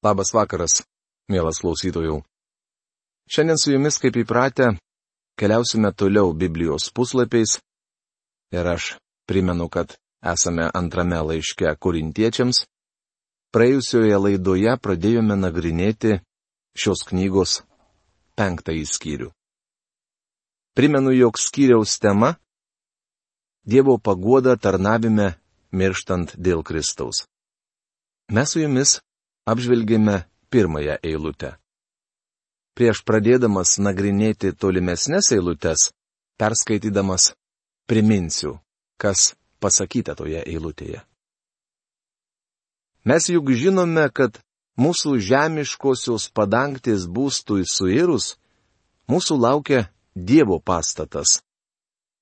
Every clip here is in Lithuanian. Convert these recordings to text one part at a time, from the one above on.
Labas vakaras, mielas klausytojų. Šiandien su jumis, kaip įpratę, keliausime toliau Biblijos puslapiais. Ir aš primenu, kad esame antrame laiške korintiečiams. Praėjusioje laidoje pradėjome nagrinėti šios knygos penktąjį skyrių. Primenu, jog skyriaus tema - Dievo pagoda tarnavime mirštant dėl Kristaus. Mes su jumis apžvelgėme pirmąją eilutę. Prieš pradėdamas nagrinėti tolimesnės eilutes, perskaitydamas, priminsiu, kas pasakyta toje eilutėje. Mes juk žinome, kad mūsų žemiškosios padangtės būstui suirus, mūsų laukia Dievo pastatas.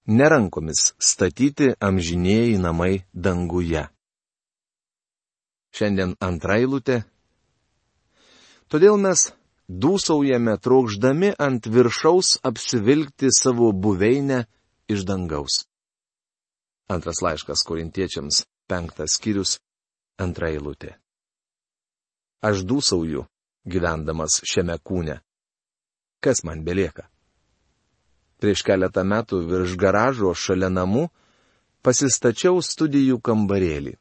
Nerankomis statyti amžinėjai namai danguje. Šiandien antrailutė. Todėl mes dūsaujame trokšdami ant viršaus apsivilkti savo buveinę iš dangaus. Antras laiškas korintiečiams, penktas skyrius, antra eilutė. Aš dūsauju, gyvendamas šiame kūne. Kas man belieka? Prieš keletą metų virš garažo šalia namų pasistačiau studijų kambarėlį.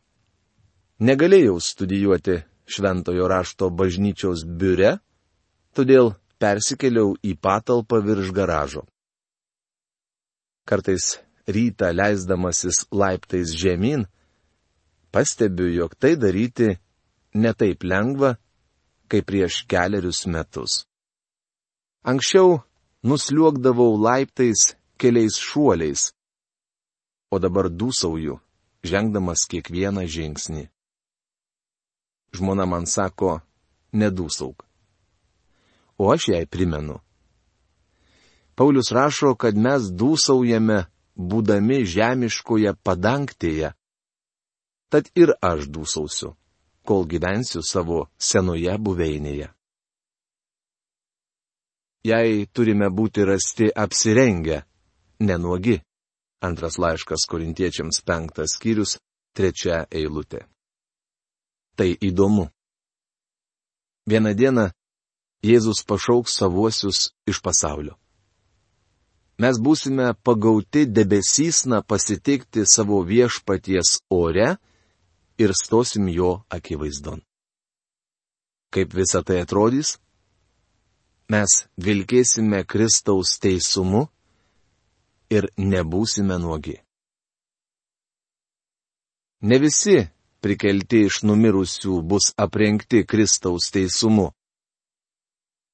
Negalėjau studijuoti šventojo rašto bažnyčios biure, todėl persikėliau į patalpą virš garažo. Kartais rytą leisdamasis laiptais žemyn, pastebiu, jog tai daryti netaip lengva, kaip prieš keliarius metus. Anksčiau nusliuogdavau laiptais keliais šuoliais, o dabar dūsauju, žengdamas kiekvieną žingsnį. Žmona man sako, nedūsauk. O aš jai primenu. Paulius rašo, kad mes dūsaujame, būdami žemiškoje padangtėje. Tad ir aš dūsausiu, kol gyvensiu savo senoje buveinėje. Jei turime būti rasti apsirengę, nenuogi. Antras laiškas korintiečiams penktas skyrius, trečia eilutė tai įdomu. Vieną dieną Jėzus pašauks savuosius iš pasaulio. Mes būsime pagauti debesysna pasitikti savo viešpaties ore ir stosim jo akivaizdon. Kaip visa tai atrodys? Mes vilkėsime Kristaus teisumu ir nebūsime nuogi. Ne visi prikelti iš numirusių bus aprengti Kristaus teisumu.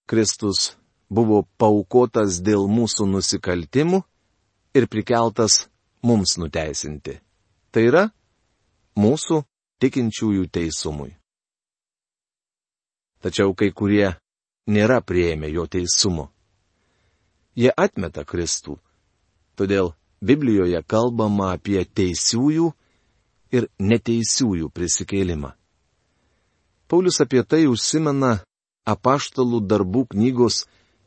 Kristus buvo paukotas dėl mūsų nusikaltimų ir prikeltas mums nuteisinti. Tai yra mūsų tikinčiųjų teisumui. Tačiau kai kurie nėra prieėmę jo teisumo. Jie atmeta Kristų. Todėl Biblijoje kalbama apie teisiųjų ir neteisiųjų prisikėlimą. Paulius apie tai užsimena apaštalų darbų knygos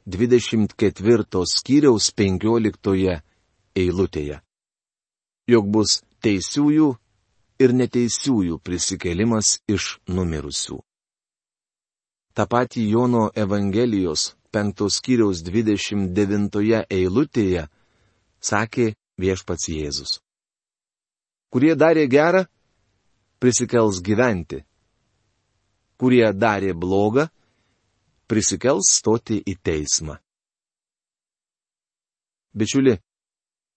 24 skyriaus 15 eilutėje. Jok bus teisiųjų ir neteisiųjų prisikėlimas iš numirusių. Ta pati Jono Evangelijos 5 skyriaus 29 eilutėje sakė viešpats Jėzus kurie darė gerą, prisikels gyventi. Kurie darė blogą, prisikels stoti į teismą. Bičiuli,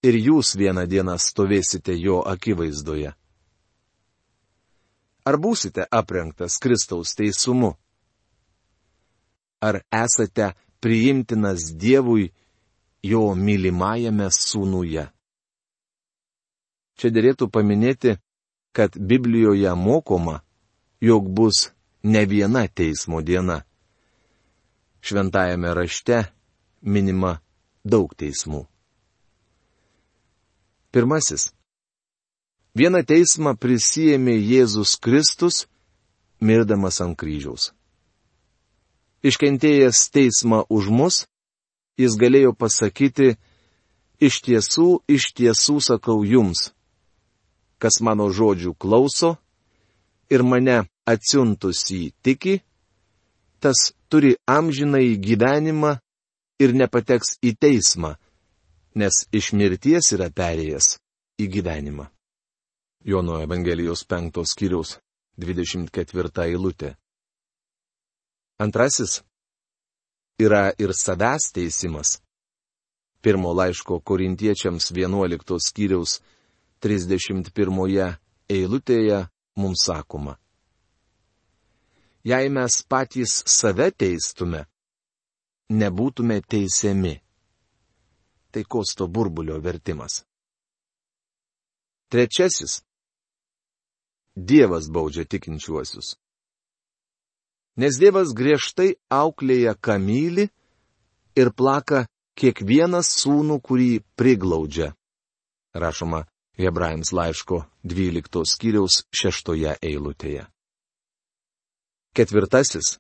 ir jūs vieną dieną stovėsite jo akivaizdoje. Ar būsite aprengtas Kristaus teisumu? Ar esate priimtinas Dievui jo mylimajame sūnuje? Čia dėlėtų paminėti, kad Biblijoje mokoma, jog bus ne viena teismo diena. Šventajame rašte minima daug teismų. Pirmasis. Vieną teismą prisijėmė Jėzus Kristus, mirdamas ant kryžiaus. Iškentėjęs teismą už mus, jis galėjo pasakyti, iš tiesų, iš tiesų sakau jums, kas mano žodžių klauso ir mane atsiuntus jį tiki, tas turi amžinai gyvenimą ir nepateks į teismą, nes iš mirties yra perėjęs į gyvenimą. Jono Evangelijos 5 skyriaus 24 eilutė. Antrasis yra ir savęs teisimas. Pirmo laiško korintiečiams 11 skyriaus 31 eilutėje mums sakoma. Jei mes patys save teistume, nebūtume teisiami. Tai kosto burbulio vertimas. Trečiasis. Dievas baudžia tikinčiuosius. Nes Dievas griežtai auklėja kamylį ir plaka kiekvieną sūnų, kurį priglaudžia. Rašoma Hebrajams laiško 12 skyriaus 6 eilutėje. Ketvirtasis.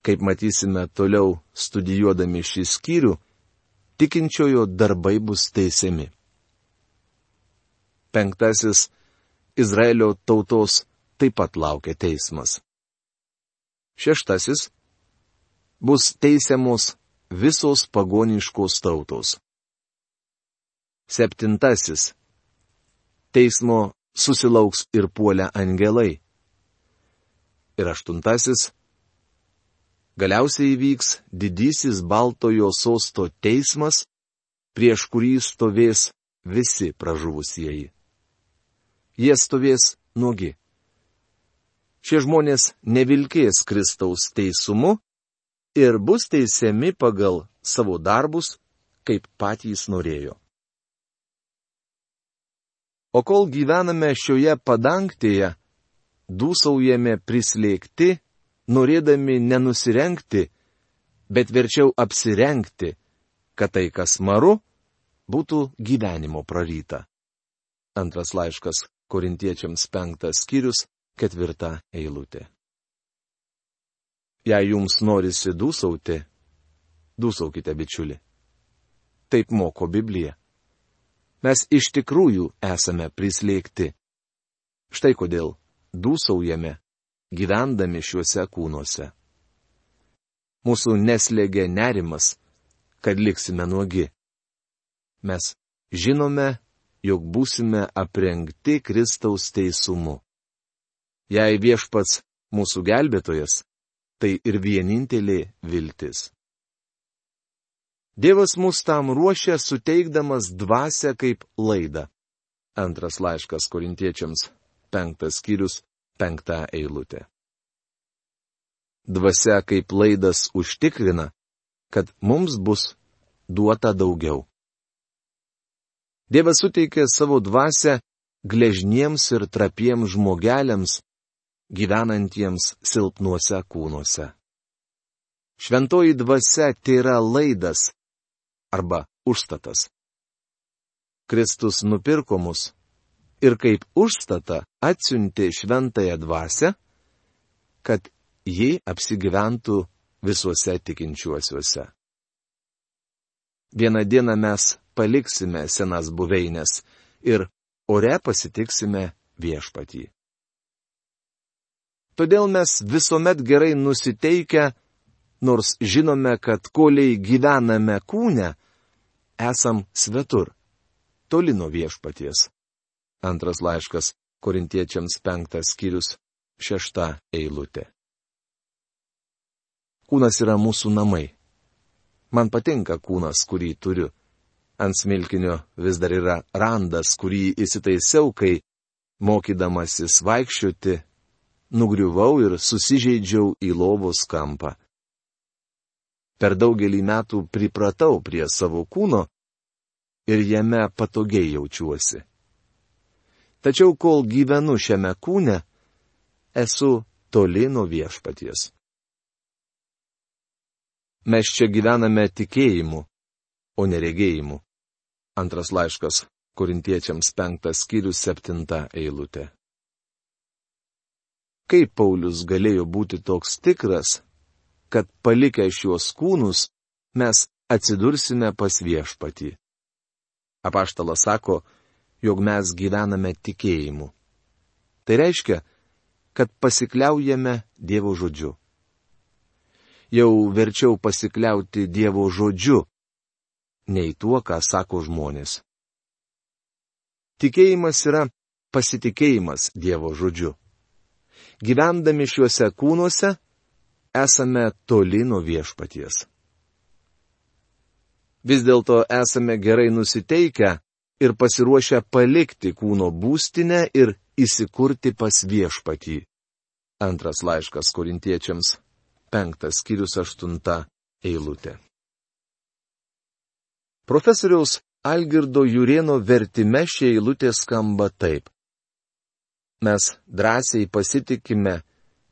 Kaip matysime toliau studijuodami šį skyrių, tikinčiojo darbai bus teisiami. Penktasis. Izraelio tautos taip pat laukia teismas. Šeštasis. Bus teisiamos visos pagoniškos tautos. Septintasis. Teismo susilauks ir puolę angelai. Ir aštuntasis. Galiausiai įvyks didysis Baltojo sosto teismas, prieš kurį stovės visi pražuvusieji. Jie stovės nuogi. Šie žmonės nevilkės Kristaus teisumu ir bus teisiami pagal savo darbus, kaip patys norėjo. O kol gyvename šioje padangtėje, dūsaujame prislėgti, norėdami nenusirenkti, bet verčiau apsirenkti, kad tai, kas maru, būtų gyvenimo praryta. Antras laiškas Korintiečiams penktas skyrius, ketvirta eilutė. Jei jums norisi dūsauti, dūsaukite bičiuli. Taip moko Biblija. Mes iš tikrųjų esame prislėgti. Štai kodėl dūsaujame, gyvendami šiuose kūnuose. Mūsų neslėgia nerimas, kad liksime nuogi. Mes žinome, jog būsime aprengti Kristaus teisumu. Jei viešpats mūsų gelbėtojas, tai ir vienintelė viltis. Dievas mus tam ruošia suteikdamas dvasę kaip laidą. Antras laiškas korintiečiams penktas skyrius, penktą eilutę. Dvasia kaip laidas užtikrina, kad mums bus duota daugiau. Dievas suteikė savo dvasę gležniems ir trapiems žmogeliams, gyvenantiems silpnuose kūnuose. Šventoji dvasia tai yra laidas arba užstatas. Kristus nupirko mus ir kaip užstatą atsiuntė šventąją dvasę, kad ji apsigyventų visuose tikinčiuosiuose. Vieną dieną mes paliksime senas buveinės ir ore pasitiksime viešpatį. Todėl mes visuomet gerai nusiteikę, nors žinome, kad koliai gyvename kūne, esam svetur, toli nuo viešpaties. Antras laiškas korintiečiams penktas skyrius šešta eilutė. Kūnas yra mūsų namai. Man patinka kūnas, kurį turiu. Ant smilkinio vis dar yra randas, kurį įsitaisiau, kai, mokydamasis vaikščioti, nugriuvau ir susižeidžiau į lovos kampą. Per daugelį metų pripratau prie savo kūno ir jame patogiai jaučiuosi. Tačiau kol gyvenu šiame kūne, esu toli nuo viešpaties. Mes čia gyvename tikėjimu, o neregėjimu. Antras laiškas Korintiečiams penktas skyrius septinta eilutė. Kaip Paulius galėjo būti toks tikras, kad palikę šiuos kūnus, mes atsidursime pas viešpatį? Apaštalas sako, jog mes gyvename tikėjimu. Tai reiškia, kad pasikliaujame Dievo žodžiu. jau verčiau pasikliauti Dievo žodžiu, nei tuo, ką sako žmonės. Tikėjimas yra pasitikėjimas Dievo žodžiu. Gyvendami šiuose kūnuose esame toli nuo viešpaties. Vis dėlto esame gerai nusiteikę ir pasiruošę palikti kūno būstinę ir įsikurti pas viešpatį. Antras laiškas korintiečiams, penktas skyrius aštunta eilutė. Profesoriaus Algirdo Jurieno vertime šie eilutė skamba taip. Mes drąsiai pasitikime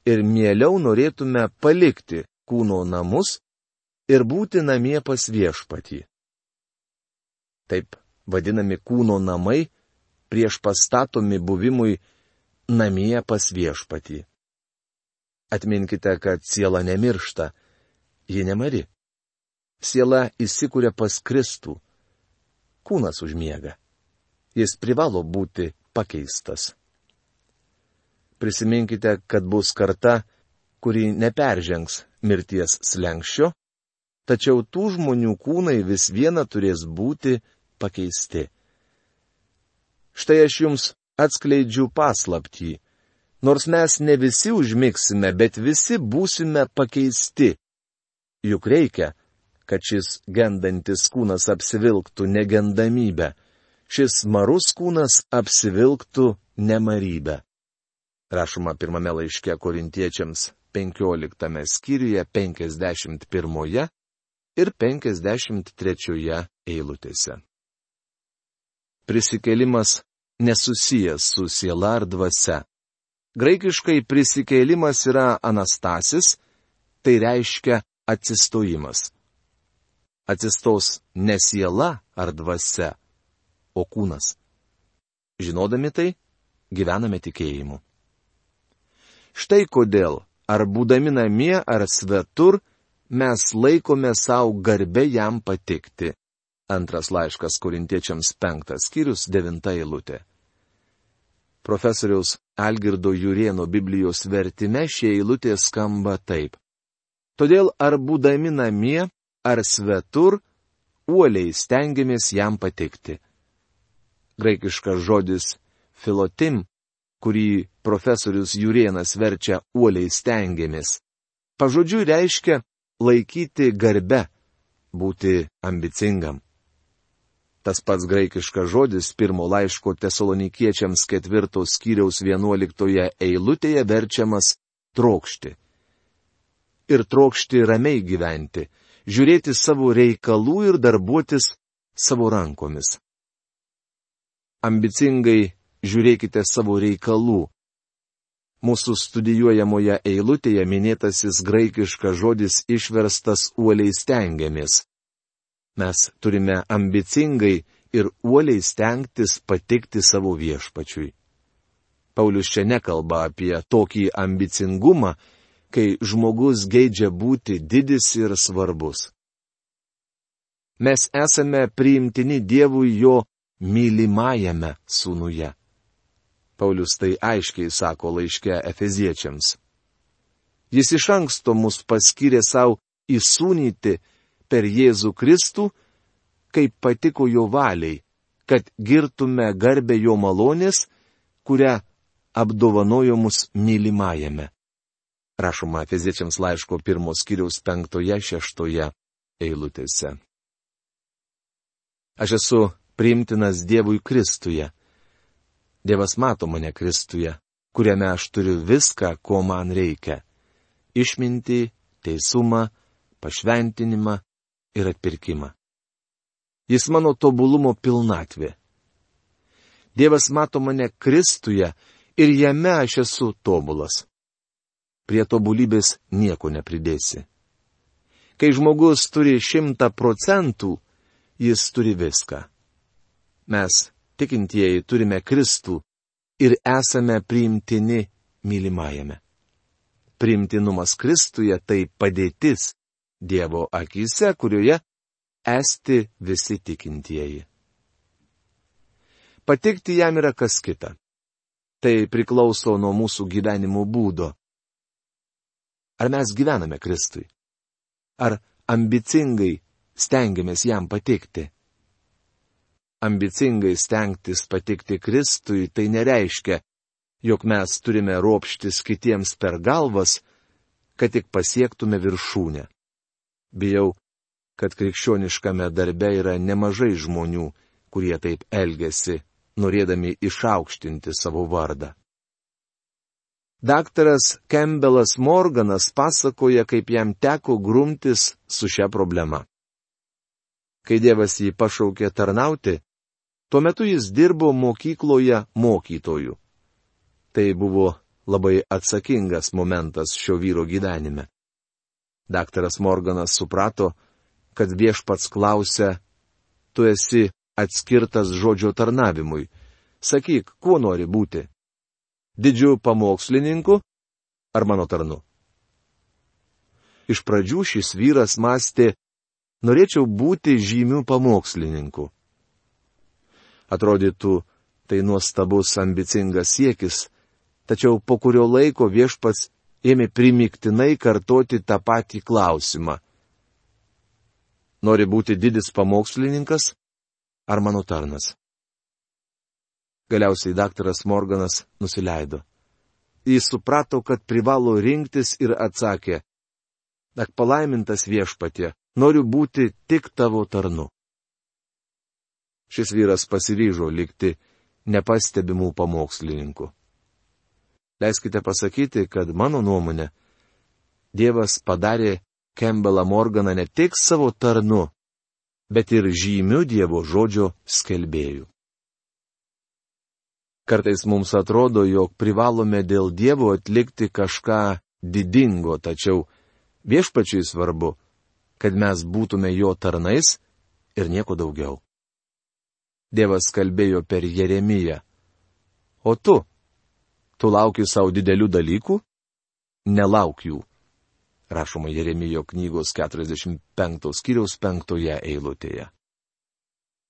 ir mieliau norėtume palikti kūno namus ir būti namie pas viešpatį. Taip vadinami kūno namai prieš pastatomi buvimui namie pas viešpatį. Atminkite, kad siela nemiršta, ji nemari. Siela įsikūrė pas Kristų. Kūnas užmiega. Jis privalo būti pakeistas. Prisiminkite, kad bus karta, kuri neperžengs mirties slengščio, tačiau tų žmonių kūnai vis viena turės būti pakeisti. Štai aš jums atskleidžiu paslaptį. Nors mes ne visi užmigsime, bet visi būsime pakeisti. Juk reikia, kad šis gendantis kūnas apsivilktų negendamybę, šis marus kūnas apsivilktų nemarybę rašoma pirmame laiške korintiečiams 15 skyriuje 51 ir 53 eilutėse. Prisikėlimas nesusijęs su siela ar dvasia. Graikiškai prisikėlimas yra anastasis, tai reiškia atsistojimas. Atsistos ne siela ar dvasia, o kūnas. Žinodami tai, gyvename tikėjimu. Štai kodėl, ar būdami namie, ar svetur, mes laikome savo garbę jam patikti. Antras laiškas korintiečiams penktas skyrius devinta eilutė. Profesoriaus Algirdo Jurieno Biblijos vertime šie eilutė skamba taip. Todėl ar būdami namie, ar svetur, uoliai stengiamės jam patikti. Graikiškas žodis filotim kurį profesorius Jurienas verčia uoliai stengiamės. Pažodžiui reiškia laikyti garbe, būti ambicingam. Tas pats graikiškas žodis pirmo laiško tesalonikiečiams ketvirtos skyriaus vienuoliktoje eilutėje verčiamas trokšti. Ir trokšti ramiai gyventi, žiūrėti savo reikalų ir darbuotis savo rankomis. Ambicingai žiūrėkite savo reikalų. Mūsų studijuojamoje eilutėje minėtasis graikiškas žodis išverstas uoliai stengiamės. Mes turime ambicingai ir uoliai stengtis patikti savo viešpačiui. Paulius čia nekalba apie tokį ambicingumą, kai žmogus geidžia būti didis ir svarbus. Mes esame priimtini Dievui jo mylimajame sūnuje. Paulius tai aiškiai sako laiške Efeziečiams. Jis iš anksto mus paskyrė savo įsūnyti per Jėzų Kristų, kaip patiko jo valiai, kad girtume garbę jo malonės, kurią apdovanojo mus mylimajame. Rašoma Efeziečiams laiško pirmos kiriaus penktoje šeštoje eilutėse. Aš esu priimtinas Dievui Kristuje Dievas mato mane Kristuje, kuriame aš turiu viską, ko man reikia - išminti, teisumą, pašventinimą ir atpirkimą. Jis mano tobulumo pilnatvė. Dievas mato mane Kristuje ir jame aš esu tobulas. Prie tobulybės nieko nepridėsi. Kai žmogus turi šimtą procentų, jis turi viską. Mes tikintieji turime Kristų ir esame priimtini mylimajame. Priimtinumas Kristuje tai padėtis Dievo akise, kurioje esti visi tikintieji. Patikti jam yra kas kita. Tai priklauso nuo mūsų gyvenimo būdo. Ar mes gyvename Kristui? Ar ambicingai stengiamės jam patikti? Ambicingai stengtis patikti Kristui tai nereiškia, jog mes turime ropštis kitiems per galvas, kad tik pasiektume viršūnę. Bijau, kad krikščioniškame darbe yra nemažai žmonių, kurie taip elgesi, norėdami išaukštinti savo vardą. Daktaras Campbellas Morganas pasakoja, kaip jam teko grumtis su šia problema. Kai Dievas jį pašaukė tarnauti, tuo metu jis dirbo mokykloje mokytoju. Tai buvo labai atsakingas momentas šio vyro gyvenime. Daktaras Morganas suprato, kad viešpats klausia, tu esi atskirtas žodžio tarnavimui. Sakyk, kuo nori būti? Didžiu pamokslininku ar mano tarnu? Iš pradžių šis vyras mąstė, norėčiau būti žymių pamokslininku. Atrodytų, tai nuostabus ambicingas siekis, tačiau po kurio laiko viešpats ėmė primiktinai kartoti tą patį klausimą. Nori būti didis pamokslininkas ar mano tarnas? Galiausiai daktaras Morganas nusileido. Jis suprato, kad privalo rinktis ir atsakė. Ak palaimintas viešpatie, noriu būti tik tavo tarnu. Šis vyras pasiryžo likti nepastebimų pamokslininkų. Leiskite pasakyti, kad mano nuomonė, Dievas padarė Campbellą Morganą ne tik savo tarnu, bet ir žymiu Dievo žodžio skelbėju. Kartais mums atrodo, jog privalome dėl Dievo atlikti kažką didingo, tačiau viešpačiai svarbu, kad mes būtume jo tarnais ir nieko daugiau. Dievas kalbėjo per Jeremiją. O tu, Tu lauki savo didelių dalykų? Nelauk jų. Rašoma Jeremijo knygos 45 skyriaus 5 eilutėje.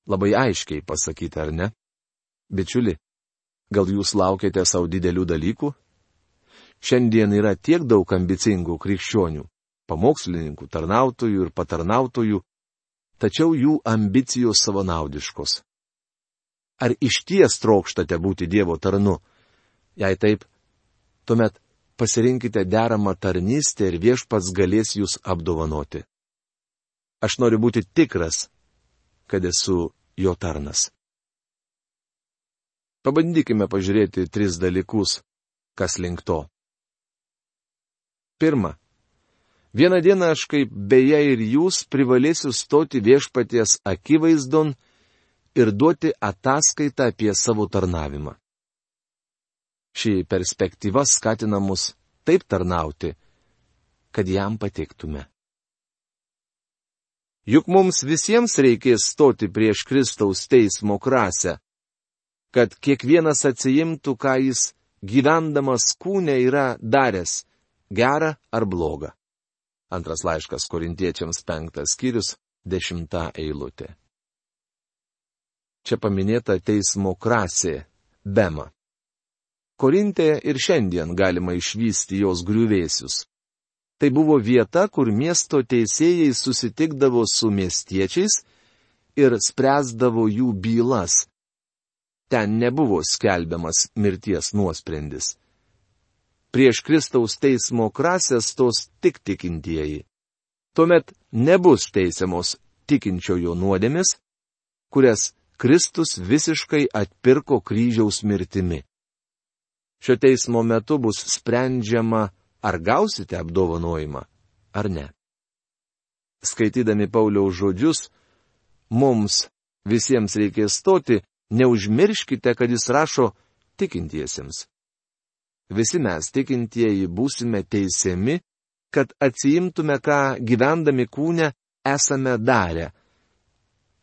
Labai aiškiai pasakyti, ar ne? Bičiuli, gal jūs laukiate savo didelių dalykų? Šiandien yra tiek daug ambicingų krikščionių, pamokslininkų, tarnautojų ir patarnautojų, tačiau jų ambicijos savanaudiškos. Ar iš ties trokštate būti Dievo tarnu? Jei taip, tuomet pasirinkite deramą tarnystę ir viešpats galės jūs apdovanoti. Aš noriu būti tikras, kad esu jo tarnas. Pabandykime pažiūrėti tris dalykus, kas link to. Pirma. Vieną dieną aš kaip beje ir jūs privalėsiu stoti viešpaties akivaizdon ir duoti ataskaitą apie savo tarnavimą. Ši perspektyva skatina mus taip tarnauti, kad jam patiktume. Juk mums visiems reikės stoti prieš Kristaus teismo krasę, kad kiekvienas atsijimtų, ką jis gyvendamas kūne yra daręs - gerą ar blogą. Antras laiškas korintiečiams penktas skyrius, dešimta eilutė. Čia paminėta teismo krasė - bema. Korinte ir šiandien galima išvysti jos griuvėsius. Tai buvo vieta, kur miesto teisėjai susitikdavo su miestiečiais ir spręsdavo jų bylas. Ten nebuvo skelbiamas mirties nuosprendis. Prieš Kristaus teismo krasės tos tik tikintieji. Tuomet nebus teisiamos tikinčiojo nuodėmis, kurias Kristus visiškai atpirko kryžiaus mirtimi. Šio teismo metu bus sprendžiama, ar gausite apdovanojimą, ar ne. Skaitydami Pauliaus žodžius, mums visiems reikės stoti, neužmirškite, kad jis rašo tikintiesiems. Visi mes tikintieji būsime teisiami, kad atsiimtume, ką gyvendami kūne esame darę.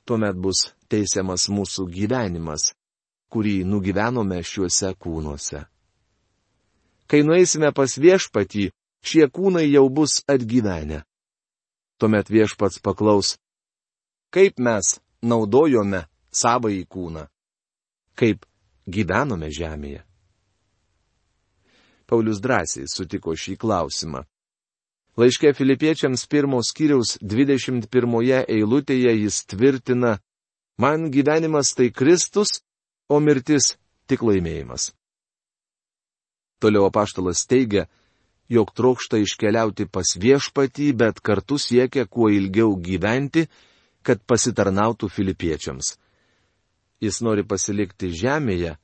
Tuomet bus teisiamas mūsų gyvenimas, kurį nugyvenome šiuose kūnuose. Kai nueisime pas viešpatį, šie kūnai jau bus atgyvenę. Tuomet viešpats paklaus, kaip mes naudojome savąjį kūną, kaip gyvenome žemėje. Paulius drąsiai sutiko šį klausimą. Laiškė filipiečiams pirmos skyriaus 21 eilutėje jis tvirtina, man gyvenimas tai Kristus, o mirtis tik laimėjimas. Toliau apaštalas teigia, jog trokšta iškeliauti pas viešpatį, bet kartu siekia kuo ilgiau gyventi, kad pasitarnautų filipiečiams. Jis nori pasilikti žemėje,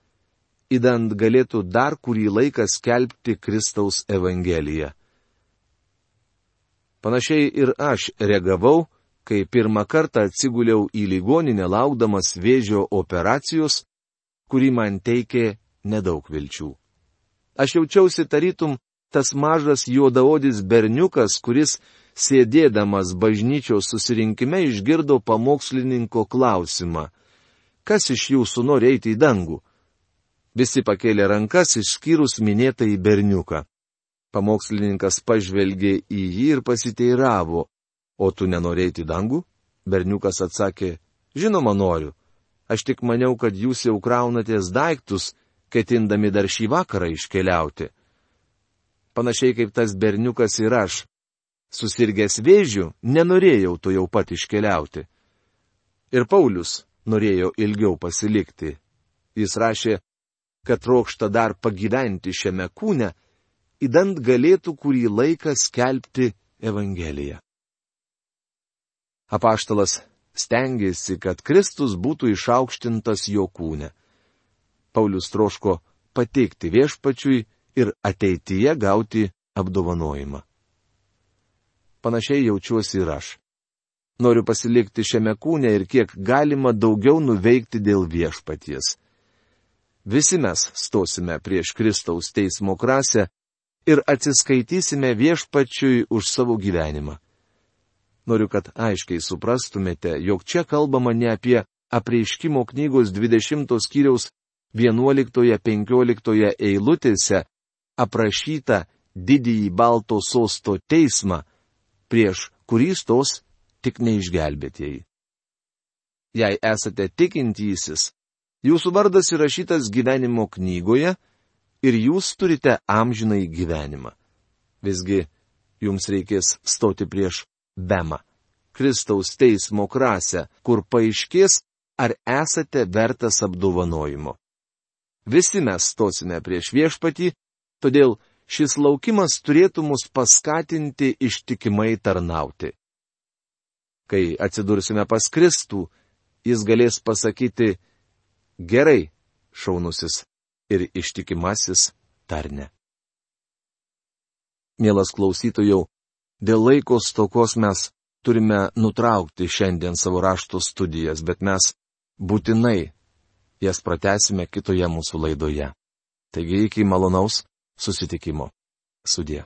įdant galėtų dar kurį laiką skelbti Kristaus Evangeliją. Panašiai ir aš reagavau, kai pirmą kartą atsiguliau į ligoninę laukdamas vėžio operacijos, kuri man teikė nedaug vilčių. Aš jaučiausi tarytum tas mažas juodaodis berniukas, kuris sėdėdamas bažnyčios susirinkime išgirdo pamokslininko klausimą. Kas iš jūsų nori eiti į dangų? Visi pakėlė rankas išskyrus minėtąjį berniuką. Pamokslininkas pažvelgė į jį ir pasiteiravo, o tu nenorėjai į dangų? Berniukas atsakė, žinoma noriu. Aš tik maniau, kad jūs jau kraunatės daiktus, ketindami dar šį vakarą iškeliauti. Panašiai kaip tas berniukas ir aš. Susirgęs vėžių, nenorėjau to jau pat iškeliauti. Ir Paulius norėjo ilgiau pasilikti. Jis rašė, kad trokšta dar pagyventi šiame kūne, įdant galėtų kurį laiką skelbti Evangeliją. Apaštalas stengiasi, kad Kristus būtų išaukštintas jo kūne. Paulius troško pateikti viešpačiui ir ateityje gauti apdovanojimą. Panašiai jaučiuosi ir aš. Noriu pasilikti šiame kūne ir kiek galima daugiau nuveikti dėl viešpaties. Visi mes stosime prieš Kristaus teismo krasę ir atsiskaitysime viešpačiui už savo gyvenimą. Noriu, kad aiškiai suprastumėte, jog čia kalbama ne apie apreiškimo knygos 20 skyriaus 11-15 eilutėse aprašytą didįjį balto sosto teismą, prieš kurį stos tik neišgelbėtieji. Jei esate tikintysis, jūsų vardas įrašytas gyvenimo knygoje, ir jūs turite amžinai gyvenimą. Visgi jums reikės stoti prieš Bemą, Kristaus teismo krasę, kur paaiškės, ar esate vertas apdovanojimo. Visi mes stosime prieš viešpatį, todėl šis laukimas turėtų mus paskatinti ištikimai tarnauti. Kai atsidursime pas Kristų, jis galės pasakyti, gerai, šaunusis ir ištikimasis tarne. Mielas klausytojau, dėl laiko stokos mes turime nutraukti šiandien savo rašto studijas, bet mes būtinai jas pratesime kitoje mūsų laidoje. Taigi iki malonaus susitikimo. Sudė.